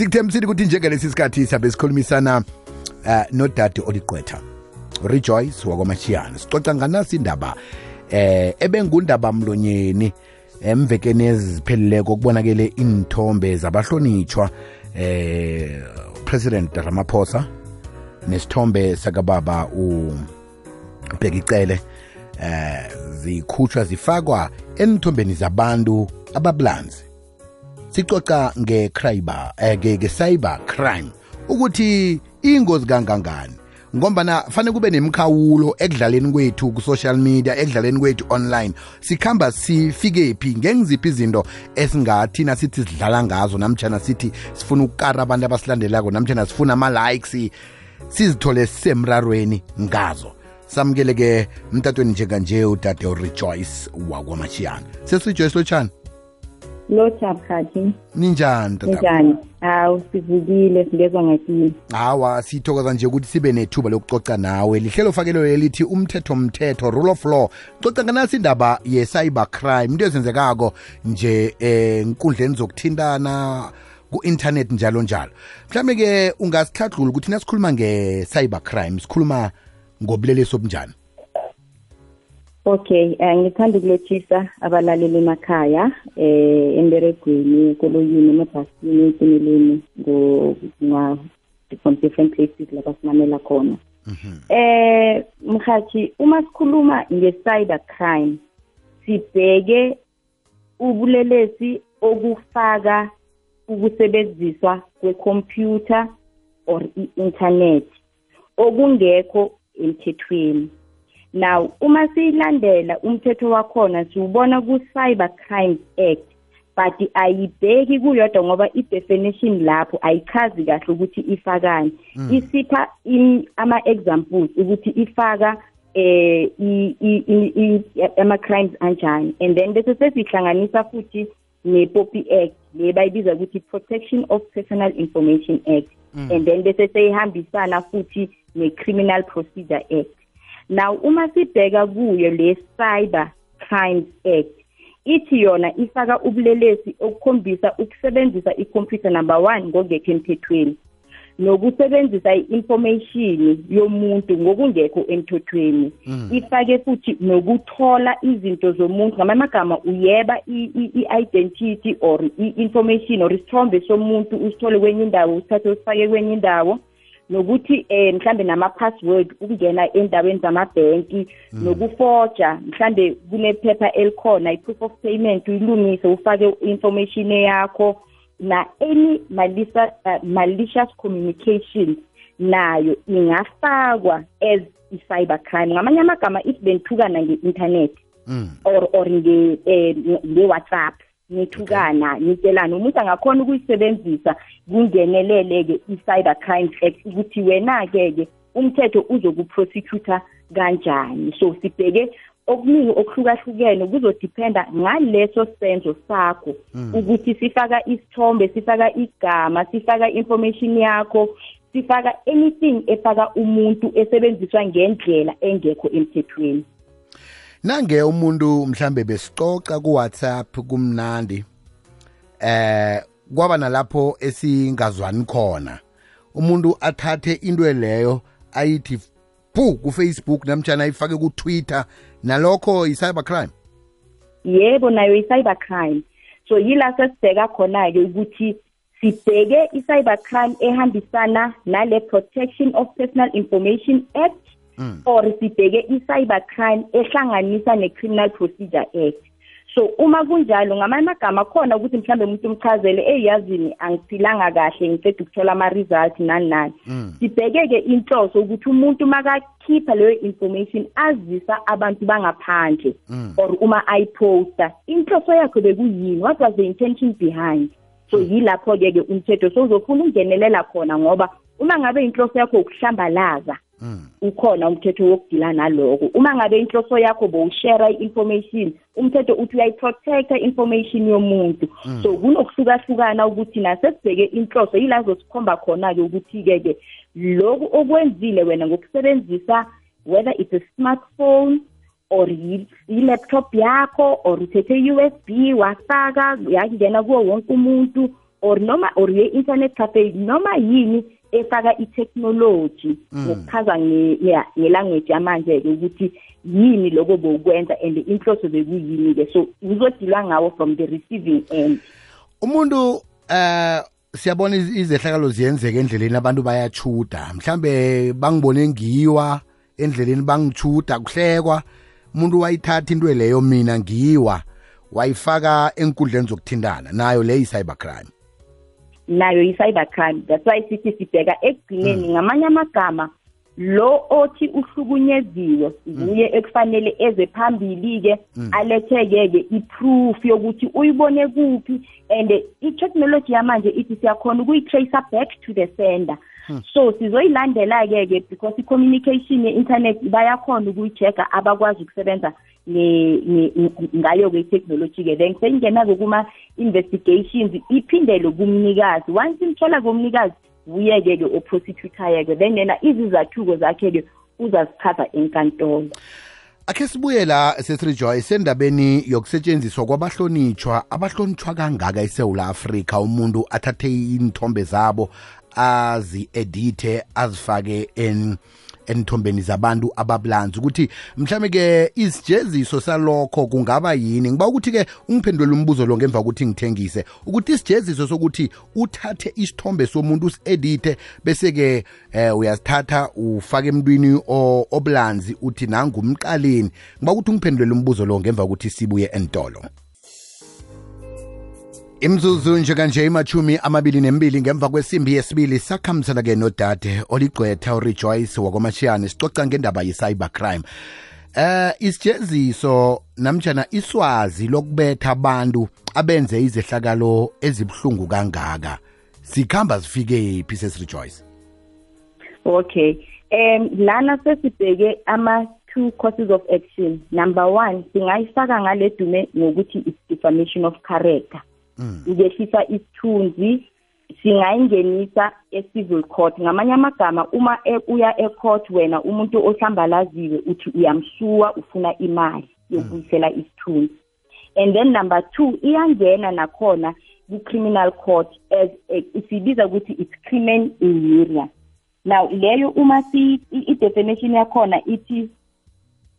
sikuthembisile ukuthi njengalesi sikhathi siyabe sikhulumisana uh, nodade oliqwetha rejoyce wakwamashiyana. Sicoca nganasi indaba eh ebengundaba mlonyeni emvekeni ezipheleleko kubonakele inthombe zabahlonitshwa eh president Ramaphosa nesithombe sakababa ubhekicele eh zikhutshwa zifakwa enithombeni zabantu ababulanzi sicoca ngecriber eh nge-cyber crime ukuthi ingozi kangangani. Ngombana fanele kube nemkhawulo ekudlaleni kwethu ku-social media ekudlaleni kwethu online. Sikhamba sifike phi? Ngengiziphi izinto esingathina sithi sidlala ngazo? Namtshana sithi sifuna ukukara abantu abasilandelako namtshana sifuna ama-likes sizithole sisemrarweni ngazo. Samukele-ke mtatweni njenganje udade urejoyce wakwamashiyana sesirejoyce lotshani lotsha mkhathi ninjani tata? Njani hawu sivukile singezwa ngakini. Hawa sithokoza nje ukuthi sibe nethuba lokucoca nawe. Lihlelo fakelo elithi umthetho mthetho rule of law. Coca nganasi indaba ye-cyber crime into ezenzekako nje enkundleni nkundleni zokuthintana ku-internet njalo njalo. Mhlawumbe-ke ungasikhadlula ukuthi nasikhuluma nge-cyber crime sikhuluma ngobulelesi obunjani okay uh, ngithanda ukulethisa abalaleli emakhaya eh emberegweni ekoloyini emabhasini etimeleni from different places lapha simamela khona. Eh mhathi uma sikhuluma nge-cyber crime sibheke ubulelesi okufaka ukusebenziswa kwekhompyutha or i-internet okungekho emthethweni. Now uma siyilandela umthetho wakhona siwubona ku-cyber crimes act but ayibheki kuyodwa ngoba i-definition lapho ayichazi kahle ukuthi ifakani. Isipha ama-examples ukuthi ifaka eh ama-crimes anjani. And then bese sesihlanganisa futhi ne-poppy act le bayibiza ukuthi protection of personal information act. And then bese seyihambisana futhi ne-criminal procedure act. Now uma sibheka kuyo le cyber crimes act ithi yona ifaka ubulelesi okukhombisa ukusebenzisa ikhompyutha number one ngokungekho emthethweni nokusebenzisa i-information yomuntu ngokungekho emthethweni. Ifake futhi nokuthola izinto zomuntu ngamanye amagama uyeba i-identity or i-information or isithombe somuntu usithole kwenye indawo usithathe usifake kwenye indawo. Nokuthi eh mhlambe nama password ukungena endaweni zamabhenki nokuforja mhlambe kunephepha elikhona i-proof of payment uyilungise ufake information yakho na any malicious, uh, malicious communication nayo ingafakwa as i-cyber crime ngamanye amagama if benithukana nge-internet or or nge eh, nge-whatsapp nithukana nitshelana umuntu angakhona ukuyisebenzisa kungenelele-ke i-cyber crimes act ukuthi wena-ke-ke umthetho uzokuprosecutor kanjani. So sibheke okuningi okuhlukahlukene kuzodiphenda ngaleso senzo sakho. Ukuthi sifaka isithombe sifaka igama sifaka information yakho sifaka anything efaka umuntu esebenziswa ngendlela engekho emthethweni. Nange umuntu mhlambe besicoca ku-whatsapp kumnandi eh kwaba nalapho esingazwani khona. Umuntu athathe into leyo ayithi phu ku-facebook namtshana ayifake ku-twitter nalokho yi-cyber crime yebo nayo i-cyber crime so yila sesibheka khona-ke ukuthi sibheke i-cyber crime ehambisana nale protection of personal information act or sibheke i-cyber crime ehlanganisa ne-criminal procedure act. So uma kunjalo ngamanye amagama khona ukuthi mhlawumbe umuntu umchazele eyazini angiphilanga kahle ngiceda ukuthola ama-result nani nani. Sibheke-ke inhloso ukuthi umuntu makakhipha leyo information azisa abantu bangaphandle or uma ayiposta inhloso yakho bekuyini? What was the intention behind? So yilapho-ke ke umthetho sowuzofuna ungenelela khona ngoba uma ngabe inhloso yakho ukuhlambalaza ukhona umthetho wokudila naloko uma ngabe inhloso yakho bowushare i-information umthetho uthi uyayiprotecta information yomuntu. So kunokuhlukahlukana ukuthi nasesibheke inhloso yila zosikhomba khona-ke ukuthi-ke ke loku okwenzile wena ngokusebenzisa whether it's a smartphone or i-laptop yakho or uthethe i-USB wafaka yangena kuwo wonke umuntu or noma or ye-internet cafe noma yini efaka i-technology ngokuchaza ngelanguage yamanje-ke ukuthi yini lokho bowukwenza and inhloso bekuyini-ke. So uzodilwa ngawo from the receiving end. Umuntu eh siyabona izehlakalo ziyenzeka endleleni abantu bayachuda mhlambe bangibone ngiwa endleleni bangichuda kuhlekwa. Umuntu wayithatha into leyo mina ngiwa. Wayifaka enkundleni zokuthintana nayo le yi-cybercrime nayo i-cybercrime that's why sithi sibheka ekugcineni mm. ngamanye amagama lo othi uhlukunyeziwe nguye ekufanele eze phambili-ke mm. aletheke-ke i-proof yokuthi uyibone kuphi and i-technology yamanje ithi siyakhona ukuyi-tracer back to the sender hmm. so sizoyilandela-ke ke because i-communication ye-internet bayakhona ukuyi-checka abakwazi ukusebenza ngayo ke technology-ke then sengena-ke kuma-investigations iphindele kumnikazi. Once imthola komnikazi uyeke-ke oprosecutor-ke then yena izizathuko zakhe-ke uzazichaza enkantolo. Akhe sibuye la sesirejoy sendabeni yokusetshenziswa kwabahlonitshwa abahlonitshwa kangaka eSouth Africa umuntu athathe inthombe zabo azi-edithe azifake en enithombeni zabantu ababulanzi ukuthi mhlawumbe ke isijeziso salokho kungaba yini? Ngiba ukuthi ke ungiphendule umbuzo lo ngemva kokuthi ngithengise. Ukuthi isijeziso sokuthi uthathe isithombe somuntu usi-edithe bese ke eh uyasithatha ufake emntwini obulanzi uthi nangumqaleni ngiba ukuthi ungiphendulele umbuzo lo ngemva kokuthi sibuye entolo. Imzuzu njekanje imachumi amabili nembili ngemva kwesimbi yesibili sakhambisana-ke nodade oligqwetha urejoyce wakwamashiyane sicoca ngendaba ye-cybercrime. Eh isijeziso namjana iswazi lokubetha abantu abenze izehlakalo ezibuhlungu kangaka. Sikhamba sifike phi sesirejoyce okay. Um lana sesibheke ama-two courses of action. Number one singayifaka ngale dume ngokuthi is defamation of character. Ukehlisa isithunzi singayingenisa e-civil court. Ngamanye amagama uma e, uya e-court wena umuntu ohlambalaziwe uthi uyamsuwa ufuna imali yokubuyisela isithunzi. And then number two iyangena nakhona ku-criminal court as sibiza ukuthi it's crimen injuria now leyo uma i-definition yakhona ithi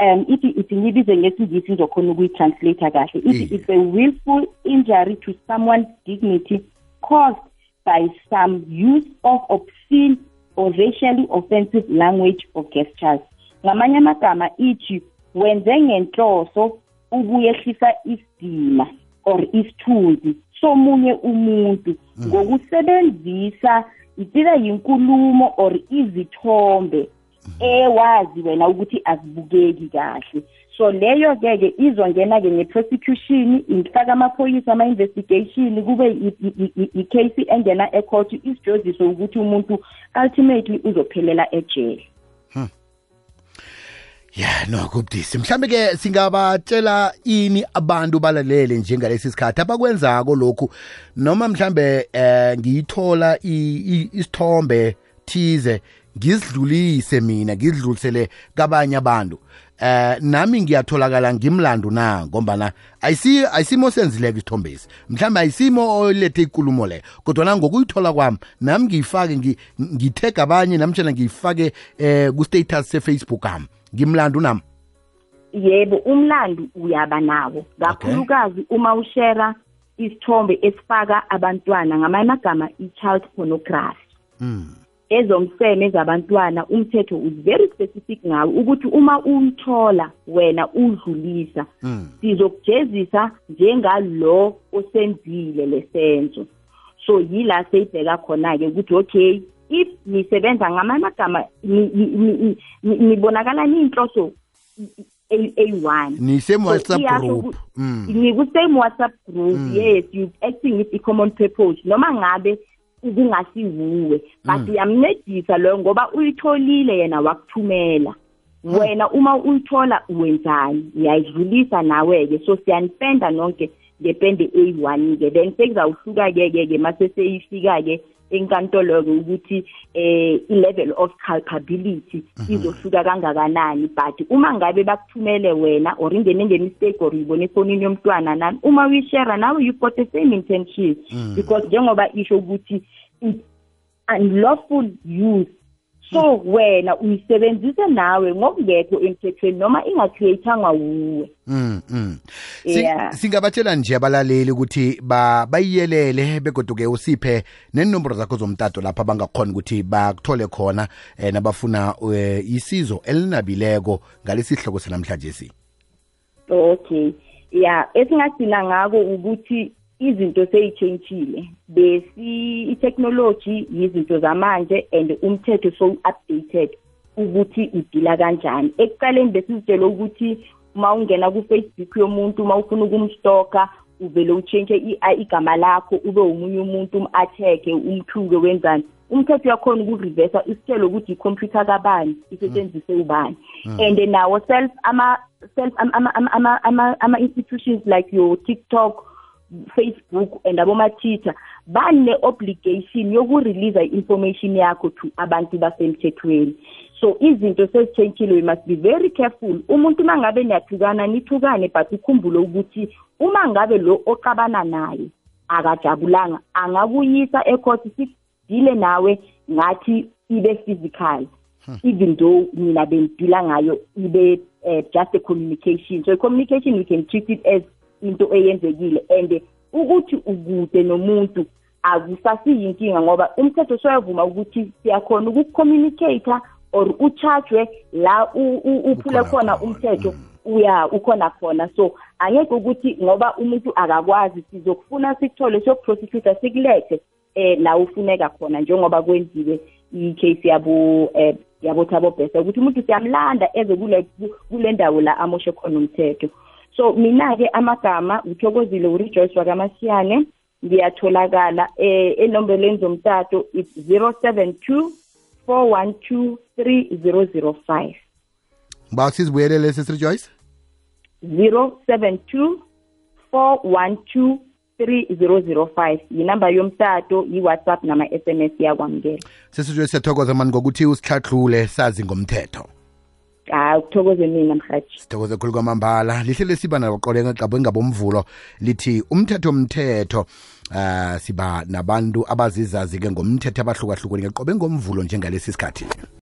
um ithi ithi ngibize ngesingisi ngizokhona ukuyitranslate kahle. Ithi it's a willful injury to someone's dignity caused by some use of obscene or racially offensive language or gestures. Ngamanye amagama ithi wenze ngenhloso ukuyehlisa isidima or isithunzi somunye umuntu. Mm. ngokusebenzisa itira yinkulumo or izithombe ewazi wena ukuthi azibukeki kahle. So leyo ke ke izongena ke ngeprosecution ifaka amaphoyisa ama-investigation kube i-case engena ecourt isijoziso ukuthi umuntu ultimately uzophelela ejele. Hmm. ya no kubudisi mhlambe ke singabatshela ini abantu balalele njengalesi sikhathi? Abakwenzako lokhu? Noma mhlambe eh ngiyithola isithombe thize ngizidlulise mina ngidlulisele kabanye abantu. Eh nami ngiyatholakala ngimlando na? Ngombana ayisi ayisimo senzileke isithombesi. Mhlawumbe ayisimo olethe ikulumo le kodwa na ngokuyithola kwami nami ngiyifake ngithega abanye namtshana ngiyifake eh ku status se Facebook ami. Ngimlando nami. Yebo umlando uyaba nawo. Kakhulukazi uma ushare isithombe esifaka abantwana ngamanye amagama i-child pornography. Mm. Ezomseme ezabantwana umthetho is very specific ngawo ukuthi uma uyithola wena udlulisa. Mm. sizokujezisa njengalo osenzile lesenzo so yila seyibheka khona-ke ukuthi okay if nisebenza ngamanye amagama nibonakala niyinhloso A1 nisame WhatsApp group. ngikusame WhatsApp group yes you acting with a common purpose. Noma ngabe kungasiwuwe but uyamncedisa loyo ngoba uyitholile yena wakuthumela. Wena uma uyithola wenzani? Uyayidlulisa nawe-ke. So siyanipenda nonke ngepende A1 ke then sekuzawuhluka ke ke ke mase seyifika ke enkantolo-ke ukuthi eh i-level of culpability izohluka kangakanani. But uma ngabe bakuthumele wena or ingene ngemistake or uyibone efonini yomntwana nani uma uyishare nawe you've got the same intention. Because njengoba isho ukuthi unlawful use so wena uyisebenzise nawe ngokungekho emthethweni noma ingacreatanga wuwe Mm mm. Yeah. Singabatshela nje abalaleli ukuthi ba bayiyelele begodu ke usiphe nenombolo zakho zomtato lapha bangakhona ukuthi bakuthole khona eh nabafuna eh, isizo elinabileko ngalesihloko senamhlanje si. okay ya esingagcina ngako ukuthi izinto seyitshentshile besi i-technology yizinto zamanje and umthetho so updated ukuthi udila kanjani. Ekuqaleni besizitshela ukuthi uma ungena ku-facebook yomuntu uma ufuna ukumstoka uvele utshentshe i- igama lakho ube umunye umuntu um-atheke umthuke wenzani. Umthetho uyakhona ukurivesa isitshele ukuthi ikhompyutha kabani isetshenziswe ubani. And nawo self ama self ama- ama- ama- ama- ama- ama-institutions like your tiktok facebook and aboma-twitter bane-obligation yokureleasa i-information yakho to abantu basemthethweni. So izinto sezitshentshile we must be very careful. Umuntu uma ngabe niyathukana nithukane but ukhumbule ukuthi uma ngabe lo oxabana naye akajabulanga angakuyisa ecourt sidile nawe ngathi ibe physical even though mina bengidila ngayo ibe uh, just a communication. So communication we can treat it as into eyenzekile. And ukuthi ukude nomuntu akusasiyinkinga ngoba umthetho soyavuma ukuthi siyakhona ukucommunicate or uchargwe la u- u- uphule Ukhona khona khona. umthetho uya ukhona khona. So angeke ukuthi ngoba umuntu akakwazi sizokufuna sikuthole siyokuprosecute sikulethe eh la ufuneka khona njengoba kwenziwe i-case yabo eh yabo Thabo Bester ukuthi umuntu siyamlanda eze kule kule ndawo la amoshe khona umthetho. So mina ke amagama uthokozile urejoice wakamasiyane ngiyatholakala eh enombereni zomtato it's 072 412 3005 Ngiba sizibuyelele sisi Joyce. 072 412 3005 yinamba yomtato yi-whatsapp nama-sms yakwamukela Sisi Joyce siyathokoza mani ngokuthi usihlahlule sazi ngomthetho. Hayi kuthokoze mina mhathi sithokoze khulu kwamambala. Lihle lesiba nabaqoleka xabo ngabomvulo lithi umthetho umthetho uh siba nabantu abazizazi ke ngomthetho abahlukahlukene. Qobe ngomvulo njengalesi sikhathi